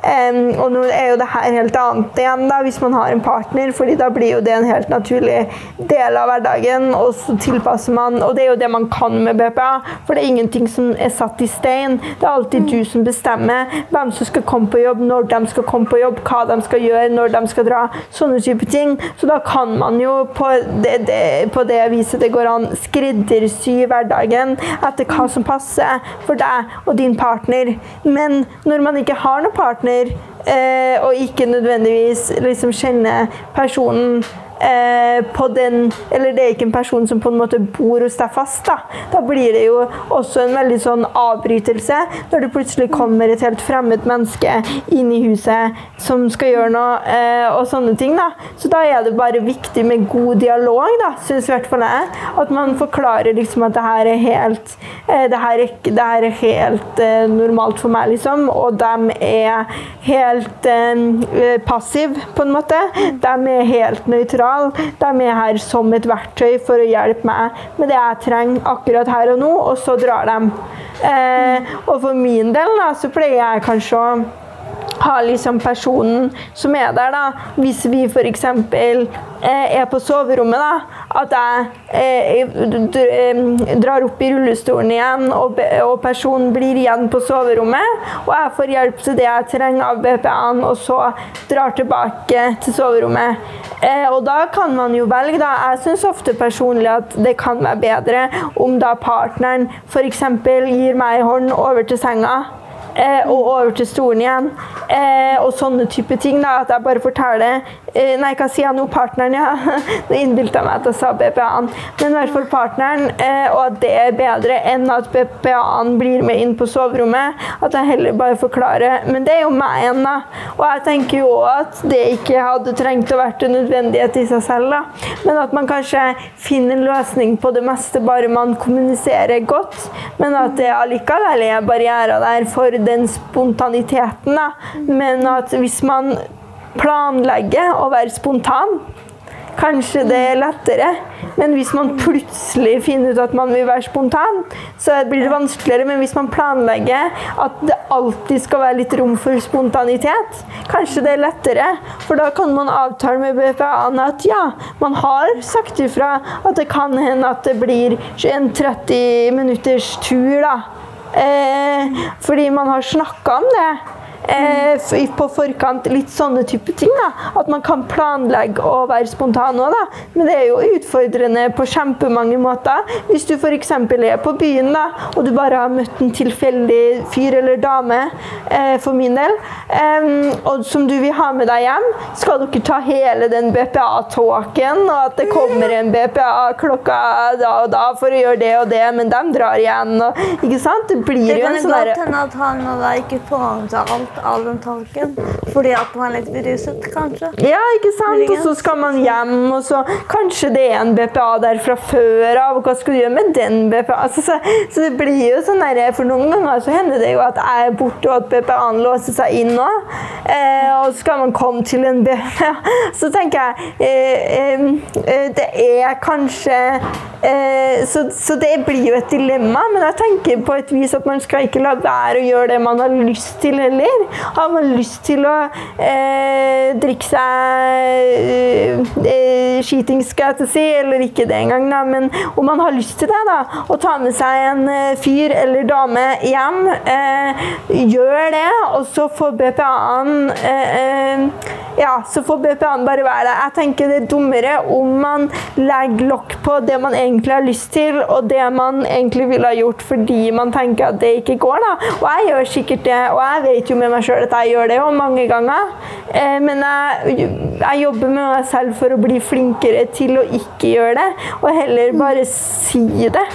S2: eh, Og nå er jo det her helt annet igjen da, hvis man har en partner, fordi da blir jo det en helt naturlig del av hverdagen, og så tilpasser man Og det er jo det man kan med BPA, for det er ingenting som er satt i stein. Det er alltid du som bestemmer hvem som skal komme på jobb, når de skal komme på jobb, hva de skal gjøre, når de skal dra. Sånne type ting. Så da kan man jo på det, det, på det viset det går an, skreddersy hverdagen etter hva som passer for deg og din partner. Men når man ikke har noen partner, eh, og ikke nødvendigvis liksom kjenne personen på den Eller det er ikke en person som på en måte bor hos deg fast. Da Da blir det jo også en veldig sånn avbrytelse når det plutselig kommer et helt fremmed menneske inn i huset som skal gjøre noe, eh, og sånne ting. da Så da er det bare viktig med god dialog, da syns i hvert fall jeg. At man forklarer liksom at det her er helt eh, det, her er, det her er helt eh, normalt for meg, liksom. Og de er helt eh, passive, på en måte. De er helt nøytrale sentral. De er her som et verktøy for å hjelpe meg med det jeg trenger akkurat her og nå, og så drar de. Eh, og for min del da, så pleier jeg kanskje å ha liksom personen som er der, da. Hvis vi f.eks. Eh, er på soverommet, da. At jeg eh, drar opp i rullestolen igjen, og, og, personen blir igjen på soverommet. Og jeg får hjelp til det jeg trenger av BPA-en, og så drar tilbake til soverommet. Eh, og da kan man jo velge, da. Jeg syns ofte personlig at det kan være bedre om da partneren f.eks. gir meg hånd over til senga eh, og over til stolen igjen. Eh, og sånne type ting. da, At jeg bare forteller eh, Nei, hva sier jeg nå? Partneren, ja. Nå innbilte jeg meg at jeg sa BPA-en. Men i hvert fall partneren. Eh, og at det er bedre enn at BPA-en blir med inn på soverommet. At jeg heller bare forklarer. Men det er jo meg igjen, da. Og jeg tenker jo at det ikke hadde trengt å vært en nødvendighet i seg selv. da. Men at man kanskje finner en løsning på det meste bare man kommuniserer godt. Men at det allikevel er barrierer der for den spontaniteten. Da. Men at hvis man planlegger å være spontan, kanskje det er lettere. Men hvis man plutselig finner ut at man vil være spontan, så blir det vanskeligere. Men hvis man planlegger at det alltid skal være litt rom for spontanitet, kanskje det er lettere. For da kan man avtale med BPA-en at ja, man har sagt ifra at det kan hende at det blir en 30 minutters tur, da. Eh, fordi man har snakka om det eh, på forkant. Litt sånne type ting. da. At man kan planlegge og være spontan òg, da. Men det er jo utfordrende på kjempemange måter. Hvis du f.eks. er på byen da, og du bare har møtt en tilfeldig fyr eller dame, eh, for min del, eh, og som du vil ha med deg hjem, skal dere ta hele den BPA-tåken, og at det kommer en BPA klokka da og da for å gjøre det og det, men de drar igjen. Og, ikke sant? Det blir
S1: Det
S2: jo
S1: kan
S2: en
S1: jo
S2: sånn
S1: godt hende at han da ikke får med seg alt den tanken? fordi at man er litt beruset, kanskje.
S2: Ja, ikke sant? Og så skal man hjem, og så kanskje det er en BPA der fra før av. Og hva skal du gjøre med den BPA? Altså, så, så det blir jo sånn der, For noen ganger så hender det jo at jeg er borte, og at BPA-en låser seg inn nå. Eh, og så skal man komme til en BPA. Så tenker jeg eh, eh, eh, Det er kanskje eh, så, så det blir jo et dilemma, men jeg tenker på et vis at man skal ikke la være å gjøre det man har lyst til heller. Har man lyst til å eh, drikke seg eh, skiting, skal jeg til å si, eller ikke det engang, da, men om man har lyst til det, da, å ta med seg en eh, fyr eller dame hjem, eh, gjør det, og så får BPA-en eh, eh, ja, så får BPA-en bare være der. Jeg tenker det er dummere om man legger lokk på det man egentlig har lyst til, og det man egentlig ville ha gjort fordi man tenker at det ikke går. da. Og jeg gjør sikkert det, og jeg vet jo med meg sjøl at jeg gjør det jo mange ganger. Eh, men jeg, jeg jobber med meg selv for å bli flinkere til å ikke gjøre det, og heller bare si det.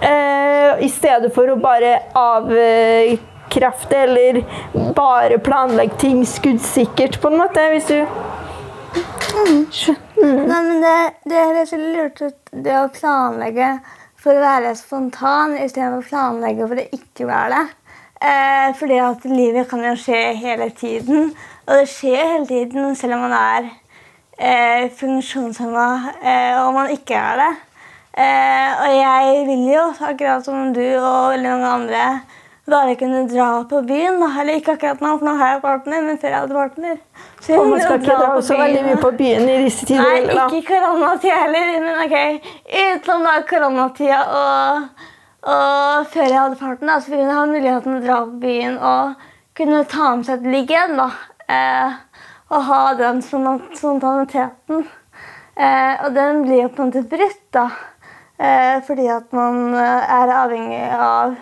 S2: Eh, I stedet for å bare avkrefte eller bare planlegge ting skuddsikkert, på en måte. Hvis du
S1: Nei, men det, det høres lurt ut, det å planlegge for å være spontan istedenfor å planlegge for å ikke være det. Eh, fordi at livet kan jo skje hele tiden, og det skjer hele tiden selv om man er eh, funksjonshemma eh, og man ikke er det. Eh, og jeg vil jo, akkurat som du og veldig mange andre, bare kunne dra på byen. Eller ikke akkurat nå, for nå har jeg partner, men før jeg hadde partner. Så jeg
S2: Og man skal ikke dra så veldig mye på byen i disse tider.
S1: Nei, ikke i koronatida heller, men ok. Utenom da koronatida og, og før jeg hadde farten, så fikk jeg ha muligheten til å dra på byen og kunne ta med seg et ligg igjen. da. Eh, og ha den spontaniteten. Eh, og den blir jo på en måte brutt, da. Eh, fordi at man eh, er avhengig av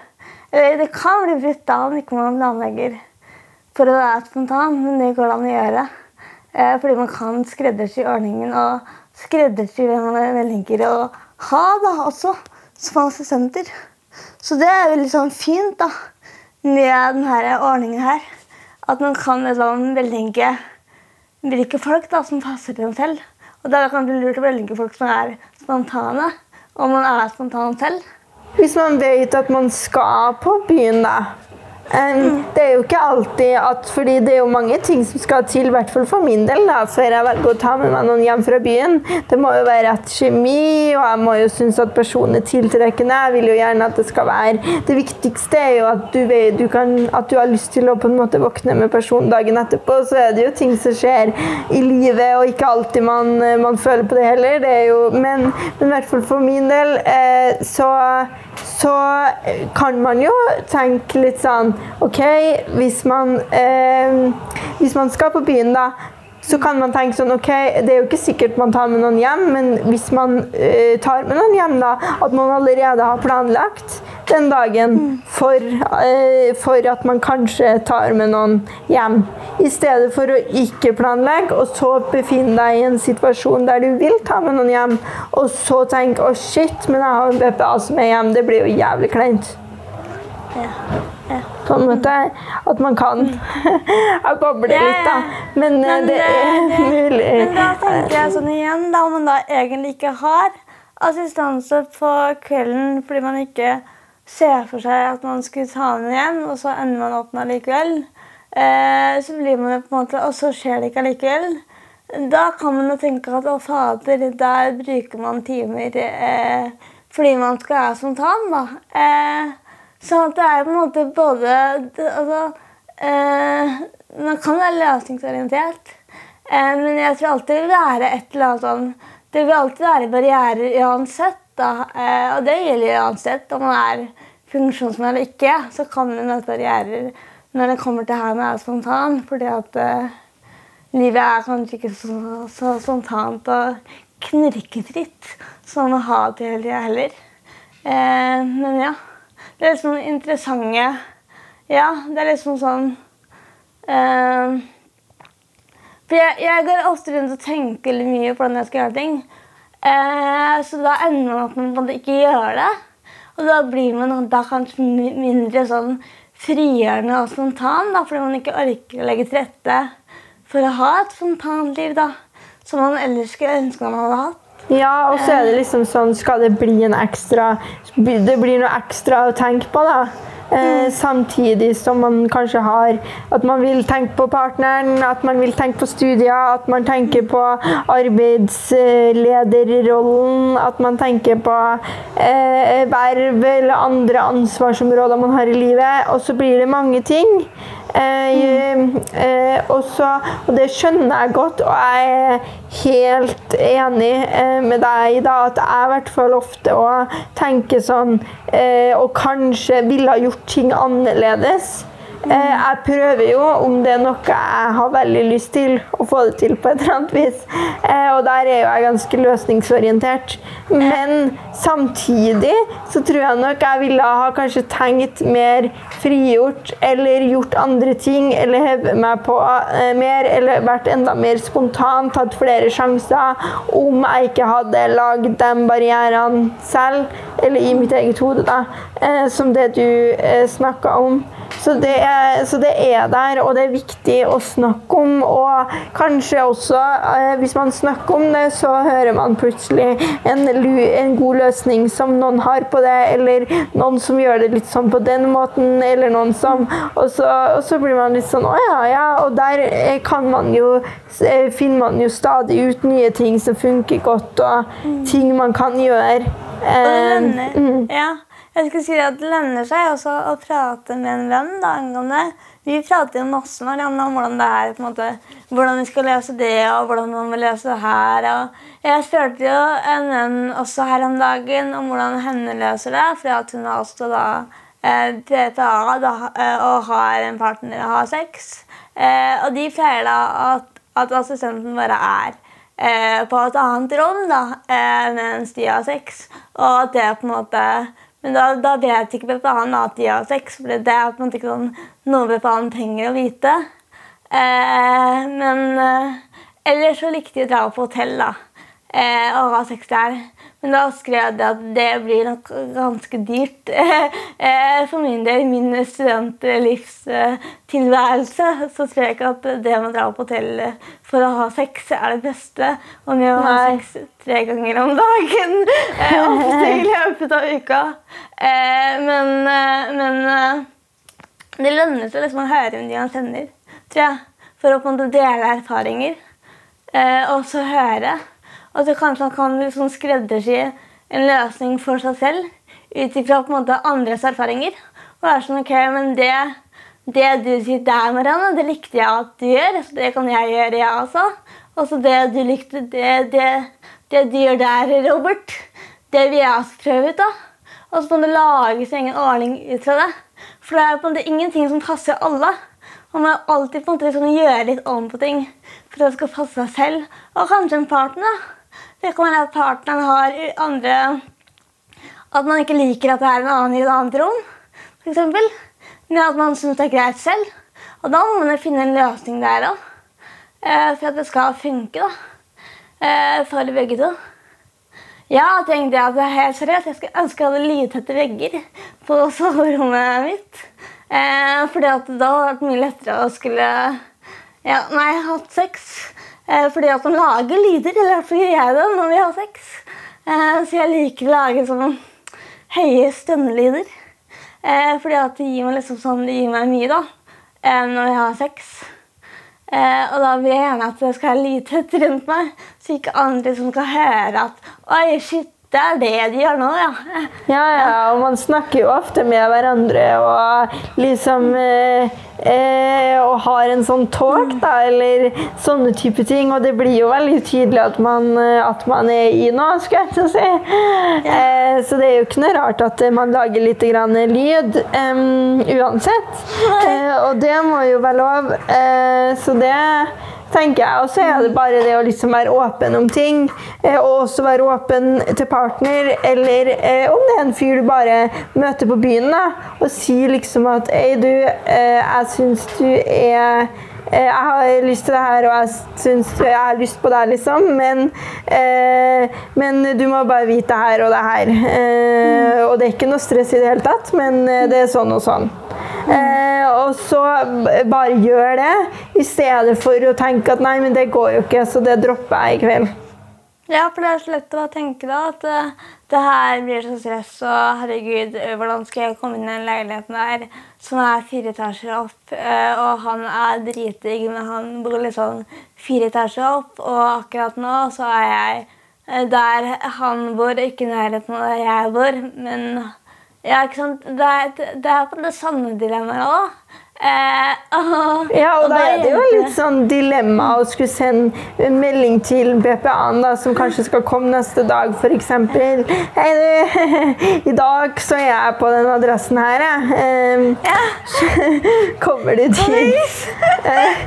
S1: Eller det kan bli brutt da om ikke man planlegger for å være spontan, men det går det an å gjøre. Eh, fordi man kan skreddersy ordningen og skreddersy hvem man velger å ha da, også som assistenter. Så det er veldig sånn fint da, med denne ordningen her. At man kan liksom velge hvilke folk da, som passer til en selv. Og da kan det bli lurt å velge folk som er spontane, og man er spontan selv.
S2: Hvis man vet at man skal på byen, da. Det er jo ikke alltid at Fordi det er jo mange ting som skal til, i hvert fall for min del, da, før jeg velger å ta med meg noen hjem fra byen. Det må jo være rett kjemi, og jeg må jo synes at personen er tiltrekkende. Jeg vil jo gjerne at det skal være Det viktigste er jo at du, du kan, at du har lyst til å på en måte våkne med personen dagen etterpå. Så er det jo ting som skjer i livet, og ikke alltid man, man føler på det heller. Det jo, men, men i hvert fall for min del eh, så så kan man jo tenke litt sånn OK, hvis man, eh, hvis man skal på byen, da, så kan man tenke sånn OK, det er jo ikke sikkert man tar med noen hjem, men hvis man eh, tar med noen hjem, da, at man allerede har planlagt den dagen for, eh, for at man kanskje tar med noen hjem. I stedet for å ikke planlegge, og så befinne deg i en situasjon der du vil ta med noen hjem, og så tenke å shit, men jeg har en BPA som er hjem. Det blir jo jævlig kleint.
S1: Ja. Ja.
S2: På en måte at man kan Jeg babler litt, da. Men, eh,
S1: Men
S2: det
S1: det-
S2: er
S1: det-
S2: mulig.
S1: Men da tenker jeg sånn igjen, da, om man da egentlig ikke har assistanse på kvelden fordi man ikke ser for seg at man skulle ta den hjem, og så ender man opp med allikevel. Eh, så blir man jo på en måte, Og så skjer det ikke allikevel. da kan man jo tenke at å fader, der bruker man timer eh, fordi man skal være spontan, da. Eh, så det er på en måte både altså, eh, Man kan være løsningsorientert, eh, men jeg tror alltid det vil være et eller annet sånn Det vil alltid være barrierer uansett. Da. Eh, og det gjelder uansett om man er funksjonsmed eller ikke. Så kan det møte barrierer når det kommer til her med være spontan. fordi at uh, livet er kanskje ikke så, så spontant og knirkefritt som å ha det hele tida heller. Uh, men ja. Det er liksom interessante Ja, det er liksom sånn uh, For jeg, jeg, går ofte rundt og tenker mye på hvordan jeg skal gjøre ting. Så da ender man at man ikke gjør det. Og da blir man da kanskje mindre sånn frigjørende og spontan, da, fordi man ikke orker å legge til rette for å ha et spontanliv da, som man ellers skulle ønske man hadde hatt.
S2: Ja, og så er det liksom sånn Skal det bli en ekstra Det blir noe ekstra å tenke på, da. Eh, samtidig som man kanskje har At man vil tenke på partneren, at man vil tenke på studier, at man tenker på arbeidslederrollen, at man tenker på eh, verv eller andre ansvarsområder man har i livet. Og så blir det mange ting. Eh, eh, også, og det skjønner jeg godt, og jeg er helt enig eh, med deg da, at jeg i hvert fall ofte og tenker sånn eh, Og kanskje ville ha gjort ting annerledes. Eh, jeg prøver jo, om det er noe jeg har veldig lyst til, å få det til på et eller annet vis. Eh, og der er jo jeg ganske løsningsorientert. Men samtidig så tror jeg nok jeg ville ha kanskje tenkt mer frigjort, eller gjort andre ting, eller hevet meg på eh, mer, eller vært enda mer spontan, tatt flere sjanser, om jeg ikke hadde lagd de barrierene selv, eller i mitt eget hode, da, som det du snakka om. Så det, er, så det, er, der, og det er viktig å snakke om. Og kanskje også, eh, hvis man snakker om det, så hører man plutselig en, en, god løsning som noen har på det, eller noen som gjør det litt sånn på den måten, eller noen som Og så, og så blir man litt sånn Å ja, ja. Og der eh, kan man jo eh, finner man jo stadig ut nye ting som funker godt, og mm. ting man kan gjøre.
S1: Um, mm. Ja. Jeg skulle si at Det lønner seg også å prate med en venn da, angående Vi prater jo masse hverandre om hvordan det er, på en måte, hvordan vi skal løse det, og hvordan man vil løse det her. Og jeg spurte jo en venn også her om dagen om hvordan henne løser det, fordi at hun har også da eh, PPA da, eh, og har en partner og har sex. Eh, og de pleier da at, at assistenten bare er eh, på et annet rom da, eh, mens de har sex, og at det på en måte men da, da vet ikke BPA-en at de har sex, for det er på en måte ikke sånn noe BPA-en trenger å vite. Eh, men eh, ellers så likte de å dra på hotell da, eh, og ha sex der. Men da skrev jeg at det blir nok ganske dyrt eh, for min del. I min studentlivstilværelse så tror jeg ikke at det med å dra på hotell for å ha sex er det beste. Og med å ha sex tre ganger om dagen eh, ofte i løpet av uka. Eh, men, men det lønner seg liksom å høre om de han sender, tror jeg. For å på en måte dele erfaringer. Og så høre. Og så kanskje han kan liksom skreddersy en løsning for seg selv ut ifra andres erfaringer. Og være sånn OK, men det, det du sier der, Marianne, det likte jeg at du gjør. Så det kan jeg gjøre, jeg også. Og så det du likte, det, det, det, du gjør der, Robert, det vil jeg også prøve ut. da. Og så kan du lage sin egen ordning ut fra det. For det er på en måte ingenting som passer alle. Man må alltid på en måte liksom gjøre litt om på ting for at det skal passe seg selv. Og kanskje en partner. da. Det kan være at partneren har andre At man ikke liker at det er en annen i et annet rom, f.eks. Men at man syns det er greit selv. Og da må man finne en løsning der òg. Eh, for at det skal funke da. Eh, for begge to. Ja, tenkte jeg at det er helt seriøst. Jeg skulle ønske jeg hadde lydtette vegger på soverommet mitt. Eh, fordi at da hadde det vært mye lettere å skulle ja, nei, hatt sex. Eh, fordi at man lager lyder. Eller i hvert fall gjør jeg det når vi har sex. Eh, så jeg liker å lage sånne høye stønnelyder. Eh, fordi at det gir meg liksom sånn, det gir meg mye da, når jeg har sex. Og da vil jeg gjerne at det skal være lydtett rundt meg, så ikke andre som skal høre at Oi, shit, det er det de gjør nå, ja.
S2: Ja, ja, og man snakker jo ofte med hverandre og liksom eh, eh, Og har en sånn talk, da, eller sånne type ting. Og det blir jo veldig tydelig at man, eh, at man er i noe, skulle jeg til å si. Eh, så det er jo ikke noe rart at man lager litt grann lyd uansett. Eh, og det må jo være lov. Eh, så det tenker jeg. Og så er det bare det å liksom være åpen om ting. Eh, og også være åpen til partner, eller eh, om det er en fyr du bare møter på byen, da, og si liksom at Ei, du, eh, jeg syns du er jeg har lyst til det her, og jeg syns jeg har lyst på deg, liksom. Men, eh, men du må bare vite det her og det her. Eh, og det er ikke noe stress i det hele tatt, men eh, det er sånn og sånn. Eh, og så bare gjør det, i stedet for å tenke at nei, men det går jo ikke, så det dropper jeg i kveld.
S1: Ja, for det er så lett å tenke da at eh, det her blir så stress, og herregud, hvordan skal jeg komme inn i den leiligheten der som er fire etasjer opp, eh, og han er dritdigg, men han bor liksom fire etasjer opp, og akkurat nå så er jeg eh, der han bor, ikke i nærheten av der jeg bor, men ja, ikke sant, det er, det er på det samme dilemmaet også. Eh, og,
S2: Ja, og da er det jo litt sånn dilemma å skulle sende en melding til BPA-en da, som kanskje skal komme neste dag, f.eks. Hei, du, i dag så er jeg på den adressen her, jeg. Ehm, Kommer du dit? Eh,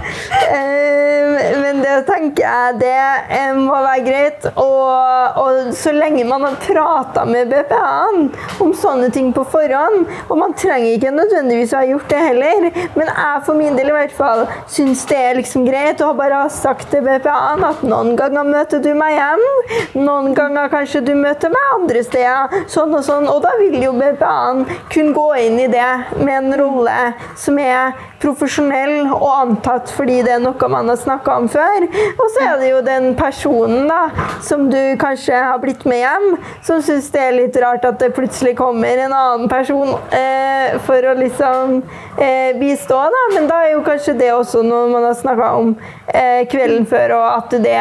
S2: eh, Men det tenker jeg, det eh, må være greit. Og, og så lenge man har prata med BPA-en om sånne ting på forhånd, og man trenger ikke nødvendigvis å ha gjort det heller, men jeg for min del i hvert fall syns det er liksom greit å bare ha sagt til BPA-en at noen ganger møter du meg hjem, noen ganger kanskje du møter meg andre steder, sånn og sånn, og da vil jo BPA-en kunne gå inn i det med en rolle som er profesjonell og antatt fordi det er noe man har snakka om før. Og så er det jo den personen da, som du kanskje har blitt med hjem, som syns det er litt rart at det plutselig kommer en annen person eh, for å liksom eh, bistå. Da. Men da er jo kanskje det også noe man har snakka om eh, kvelden før, og at det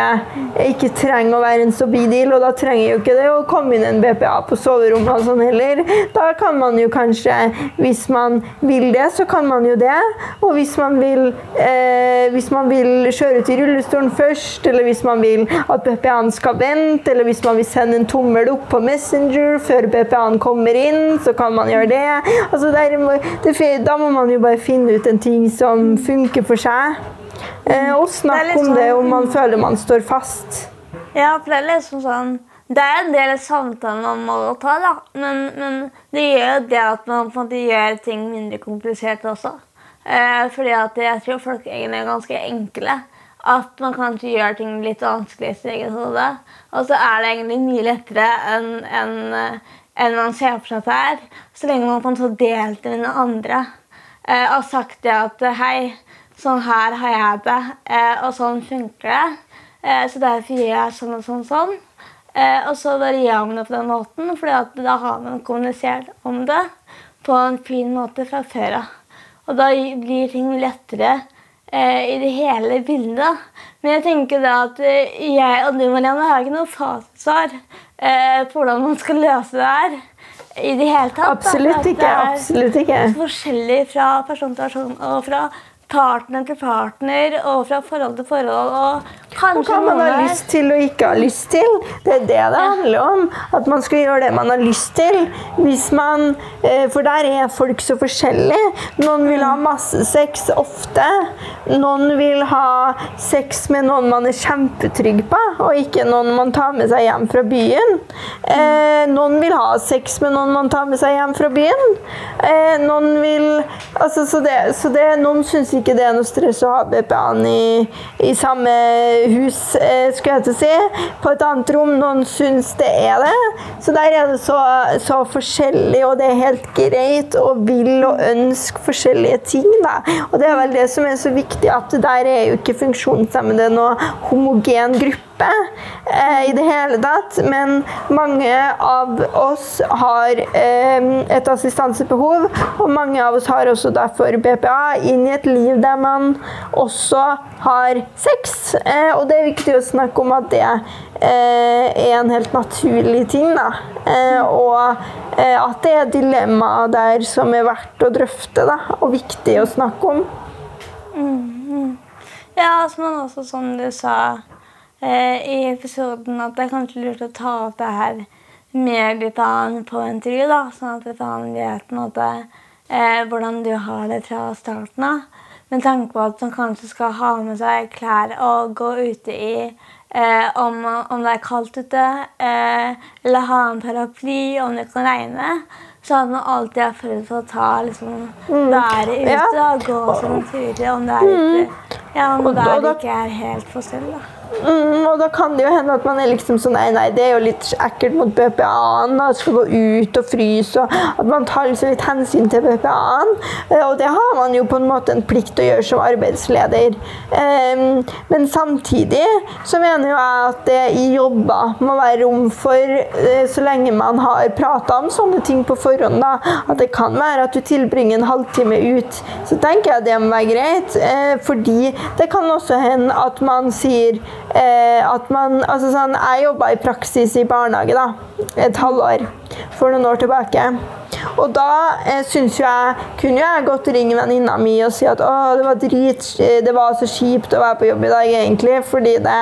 S2: ikke trenger å være en så deal. Og da trenger jo ikke det å komme inn en BPA på soverommet og sånn heller. Da kan man jo kanskje, hvis man vil det, så kan man jo det. Og hvis man vil, eh, hvis man vil kjøre ut i rullestolen først, eller hvis man vil at BPA-en skal vente, eller hvis man vil sende en tommel opp på Messenger før BPA-en kommer inn, så kan man gjøre det. Altså, der må, det da må man jo bare finne ut en ting som funker for seg. Eh, og snakke om det
S1: sånn-
S2: om man føler man står fast.
S1: Ja, for det er liksom sånn Det er en del samtaler man må ta, da. Men, men det gjør jo det at man på en måte gjør ting mindre komplisert også. Eh, fordi at jeg tror folk egentlig er ganske enkle. At man kanskje gjør ting litt vanskelig i sitt eget hode. Og så er det egentlig mye lettere enn en, en man ser for seg at det er. Så lenge man kan ta del har den andre. Eh, og sagt det at eh, hei, sånn her har jeg det, eh, og sånn funker det. Eh, så derfor gjør jeg sånn og sånn og sånn. Eh, og så gjør man det på den måten, for da har man kommunisert om det på en fin måte fra før av. Og da blir ting lettere eh, i det hele bildet. Men jeg tenker da at eh, jeg og du, Marianne, har ikke noe fasitsvar eh, på hvordan man skal løse det her. I det hele tatt. da.
S2: Absolutt ikke.
S1: det er Forskjellig fra person til person og fra partner til partner og fra forhold til forhold. Og
S2: Og
S1: kanskje
S2: hva man har lyst til og ikke har lyst til. Det er det det handler om. At man skal gjøre det man har lyst til. Hvis man, eh, for der er folk så forskjellige. Noen vil ha masse sex ofte. Noen vil ha sex med noen man er kjempetrygg på, og ikke noen man tar med seg hjem fra byen. Eh, noen vil ha sex med noen man tar med seg hjem fra byen. Eh, noen vil altså, Så, det, så det, noen syns ikke det er noe stress å ha BPA-en i, i samme hus, eh, skulle jeg til å si. På et annet rom. Noen syns det er det. Så der er det så, så forskjellig, og det er helt greit å vil og ønske forskjellige ting. Da. Og det er vel det som er så viktig, at der er jo ikke funksjonshemmede noen homogen gruppe. Hjelpe eh, i det hele tatt. Men mange av oss har eh, et assistansebehov, og mange av oss har også derfor BPA inn i et liv der man også har sex. Eh, og det er viktig å snakke om at det eh, er en helt naturlig ting. Da. Eh, og eh, at det er dilemmaer der som er verdt å drøfte da, og viktig å snakke om.
S1: Ja, som men også som du sa i episoden, at det er kanskje lurt å ta opp det her med annen på intervju, da, sånn at litt vet på en måte eh, hvordan du har det fra starten av. Med tanke på at man kanskje skal ha med seg klær og gå ute i eh, om, om det er kaldt ute, eh, eller ha en paraply om det kan regne. Så at man alltid er forberedt på å ta liksom, været ute
S2: Ja.
S1: og gå som en tur om det er litt ja, om været ikke er helt på selv. da.
S2: Mm, og da kan det jo hende at man er liksom sånn Nei, nei, det er jo litt ekkelt mot BPA-en. At skal gå ut og fryse. Og at man tar liksom litt hensyn til BPA-en. Eh, Og det har man jo på en måte en plikt til å gjøre som arbeidsleder. Um, men samtidig så mener jo jeg at det i jobber må være rom for, eh, så lenge man har prata om sånne ting på forhånd, da, at det kan være at du tilbringer en halvtime ut, så tenker jeg det må være greit. uh, fordi det kan også hende at man sier at man altså sånn, Jeg jobba i praksis i barnehage da, et halvår for noen år tilbake. Og da eh, syns jo jeg Kunne jeg godt ringe venninna mi og si at å, det var drit, det var så kjipt å være på jobb i dag, egentlig, fordi det,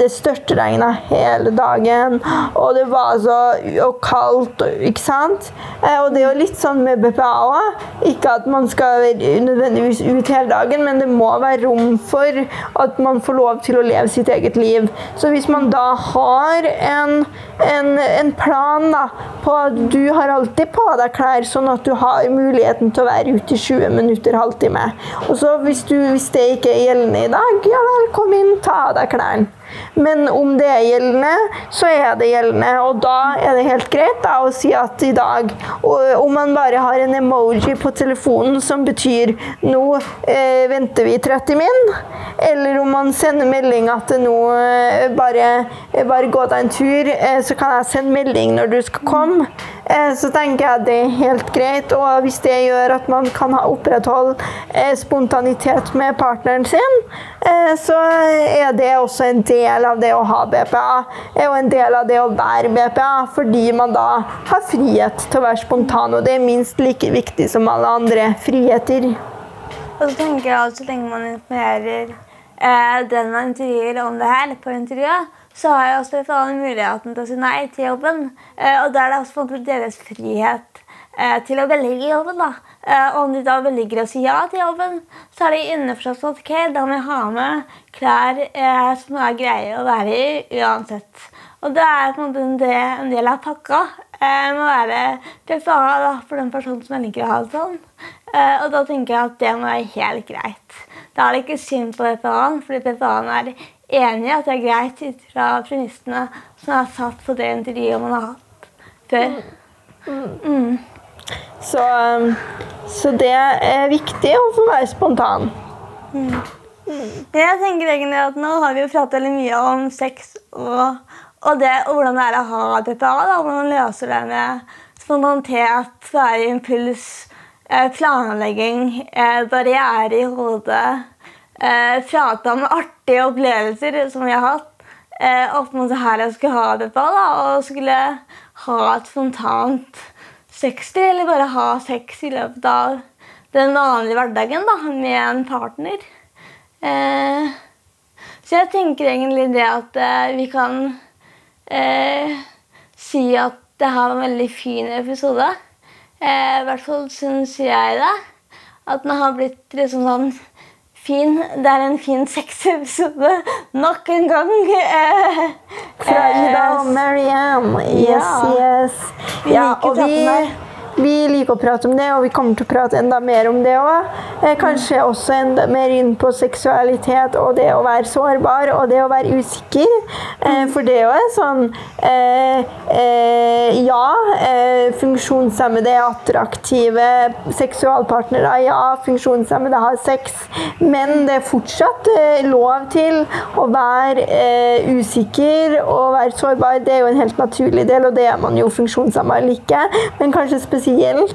S2: det størtregna hele dagen, og det var så og kaldt, ikke sant? Eh, og det er jo litt sånn med BPA òg. Ikke at man skal være nødvendigvis ut hele dagen, men det må være rom for at man får lov til å leve sitt eget liv. Så hvis man da har en, en, en plan da, på at du har alltid på deg klær, sånn at du har muligheten til å være ute i 20 minutter, halvtime. Og så hvis, du, hvis det ikke er gjeldende i dag, ja vel, kom inn, ta av deg klærne. Men om det er gjeldende, så er det gjeldende. Og da er det helt greit da, å si at i dag Om man bare har en emoji på telefonen som betyr 'nå eh, venter vi 30 min', eller om man sender melding at det nå eh, bare, eh, bare gå deg en tur, eh, så kan jeg sende melding når du skal komme. Eh, så tenker jeg det er helt greit. Og hvis det gjør at man kan ha opprettholde eh, spontanitet med partneren sin, så er det også en del av det å ha BPA. Er jo en del av det å være BPA, fordi man da har frihet til å være spontan. Og det er minst like viktig som alle andre friheter.
S1: Og så tenker jeg at så lenge man informerer eh, den man intervjuer om det her på intervjuet, så har jeg også alle muligheten til å si nei til jobben. Eh, og da er det også deres frihet eh, til å velge jobben. da. Eh, og om de da velger å si ja til jobben, så er de innforstått at ok, da må jeg ha med klær eh, som er greie å være i uansett. Og det er på en måte en del, av pakka. Eh, må være da, for den personen som jeg liker å ha det sånn. Eh, og da tenker jeg at det må være helt greit. Da er det ikke synd på BPA-en, fordi BPA-en er enig i at det er greit ut fra premissene som er satt på det intervjuet man har hatt før.
S2: Så, um, så det er viktig å få være spontan.
S1: Mm. jeg tenker egentlig at Nå har vi jo pratet veldig mye om sex og, og, det, og hvordan det er å ha BPA. Da, hvordan man løser det med spontanitet, være impuls, eh, planlegging, eh, barriere i hodet. Eh, prate om artige opplevelser som vi har hatt. Opp mot det her jeg skulle ha BPA, da, og skulle ha et spontant sexliv, eller bare ha sex i løpet av den vanlige hverdagen da, med en partner. Eh, så jeg tenker egentlig det at eh, vi kan eh, si at det her var en veldig fin episode. Eh, I hvert fall syns jeg det. At den har blitt liksom sånn fin. Det er en fin sexepisode nok en gang. Eh,
S2: Fra Ida og
S1: eh,
S2: Marianne. Yes,
S1: Ja.
S2: yes.
S1: Vi
S2: Ja,
S1: liker
S2: og vi. Vi liker å prate om det, og vi kommer til å prate enda mer om det òg. Eh, kanskje også enda mer inn på seksualitet og det å være sårbar og det å være usikker. Eh, for det òg er sånn eh, Ja, funksjonshemmede er attraktive seksualpartnere. Ja, funksjonshemmede har sex, men det er fortsatt lov til å være usikker og være sårbar. Det er jo en helt naturlig del, og det er man jo funksjonshemma eller ikke. Men kanskje spesielt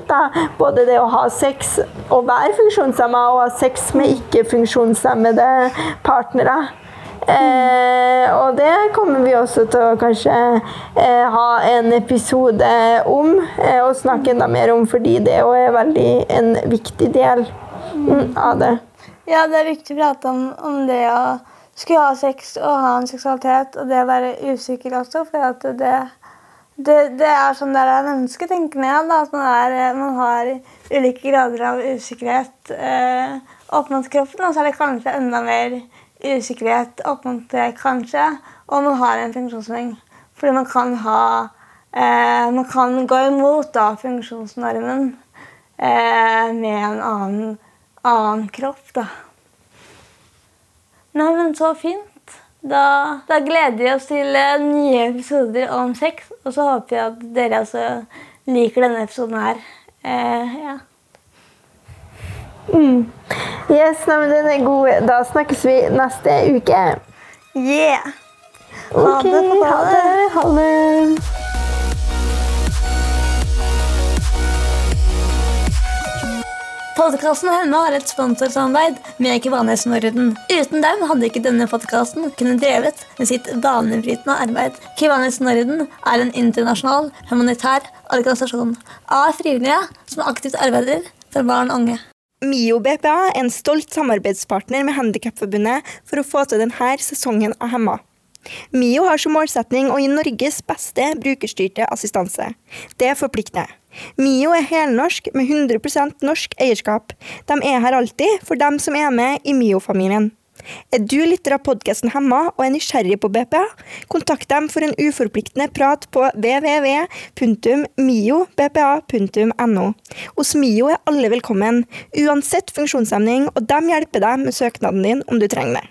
S2: da, både det å ha sex og være funksjonshemma og ha sex med ikke-funksjonshemmede partnere. Eh, og det kommer vi også til å kanskje eh, ha en episode om eh, og snakke enda mer om, fordi det er veldig en viktig del mm, av det.
S1: Ja, det er viktig å prate om, om det å skulle ha sex og ha en seksualitet, og det å være usikker også, for at det det, det, er sånn det er mennesketenkende. Ja, at man, er, man, har ulike grader av usikkerhet eh, opp mot kroppen. Og så er det kanskje enda mer usikkerhet opp mot det, kanskje, Og man har en funksjonshemming. Fordi man kan ha eh, Man kan gå imot da, funksjonsnormen eh, med en annen, annen kropp, da. Nei, men så fint. Da, da, gleder vi oss til eh, nye episoder om sex. Og så håper vi at dere også liker denne episoden her. Eh, ja.
S2: Mm. Yes, nei, den er god. Da snakkes vi neste uke.
S1: Yeah.
S2: Ha okay, det. Ha det. Ha det.
S1: Podkasten Hemma har et sponsorsamarbeid med Kvanes Norden. Uten dem hadde ikke denne podkasten kunnet drevet med sitt banebrytende arbeid. Kvanes Norden er en internasjonal humanitær organisasjon av frivillige som aktivt arbeider for barn og unge.
S3: MIO BPA er en stolt samarbeidspartner med Handikapforbundet for å få til denne sesongen av Hemma. MIO har som målsetning å gi Norges beste brukerstyrte assistanse. Det forplikter. Mio er helnorsk med 100% norsk eierskap. De er her alltid for dem som er med i Mio-familien. Er du lytter av podkasten Hemma og er nysgjerrig på BPA? Kontakt dem for en uforpliktende prat på www.miobpa.no. Hos Mio er alle velkommen, uansett funksjonshemning, og de hjelper deg med søknaden din om du trenger det.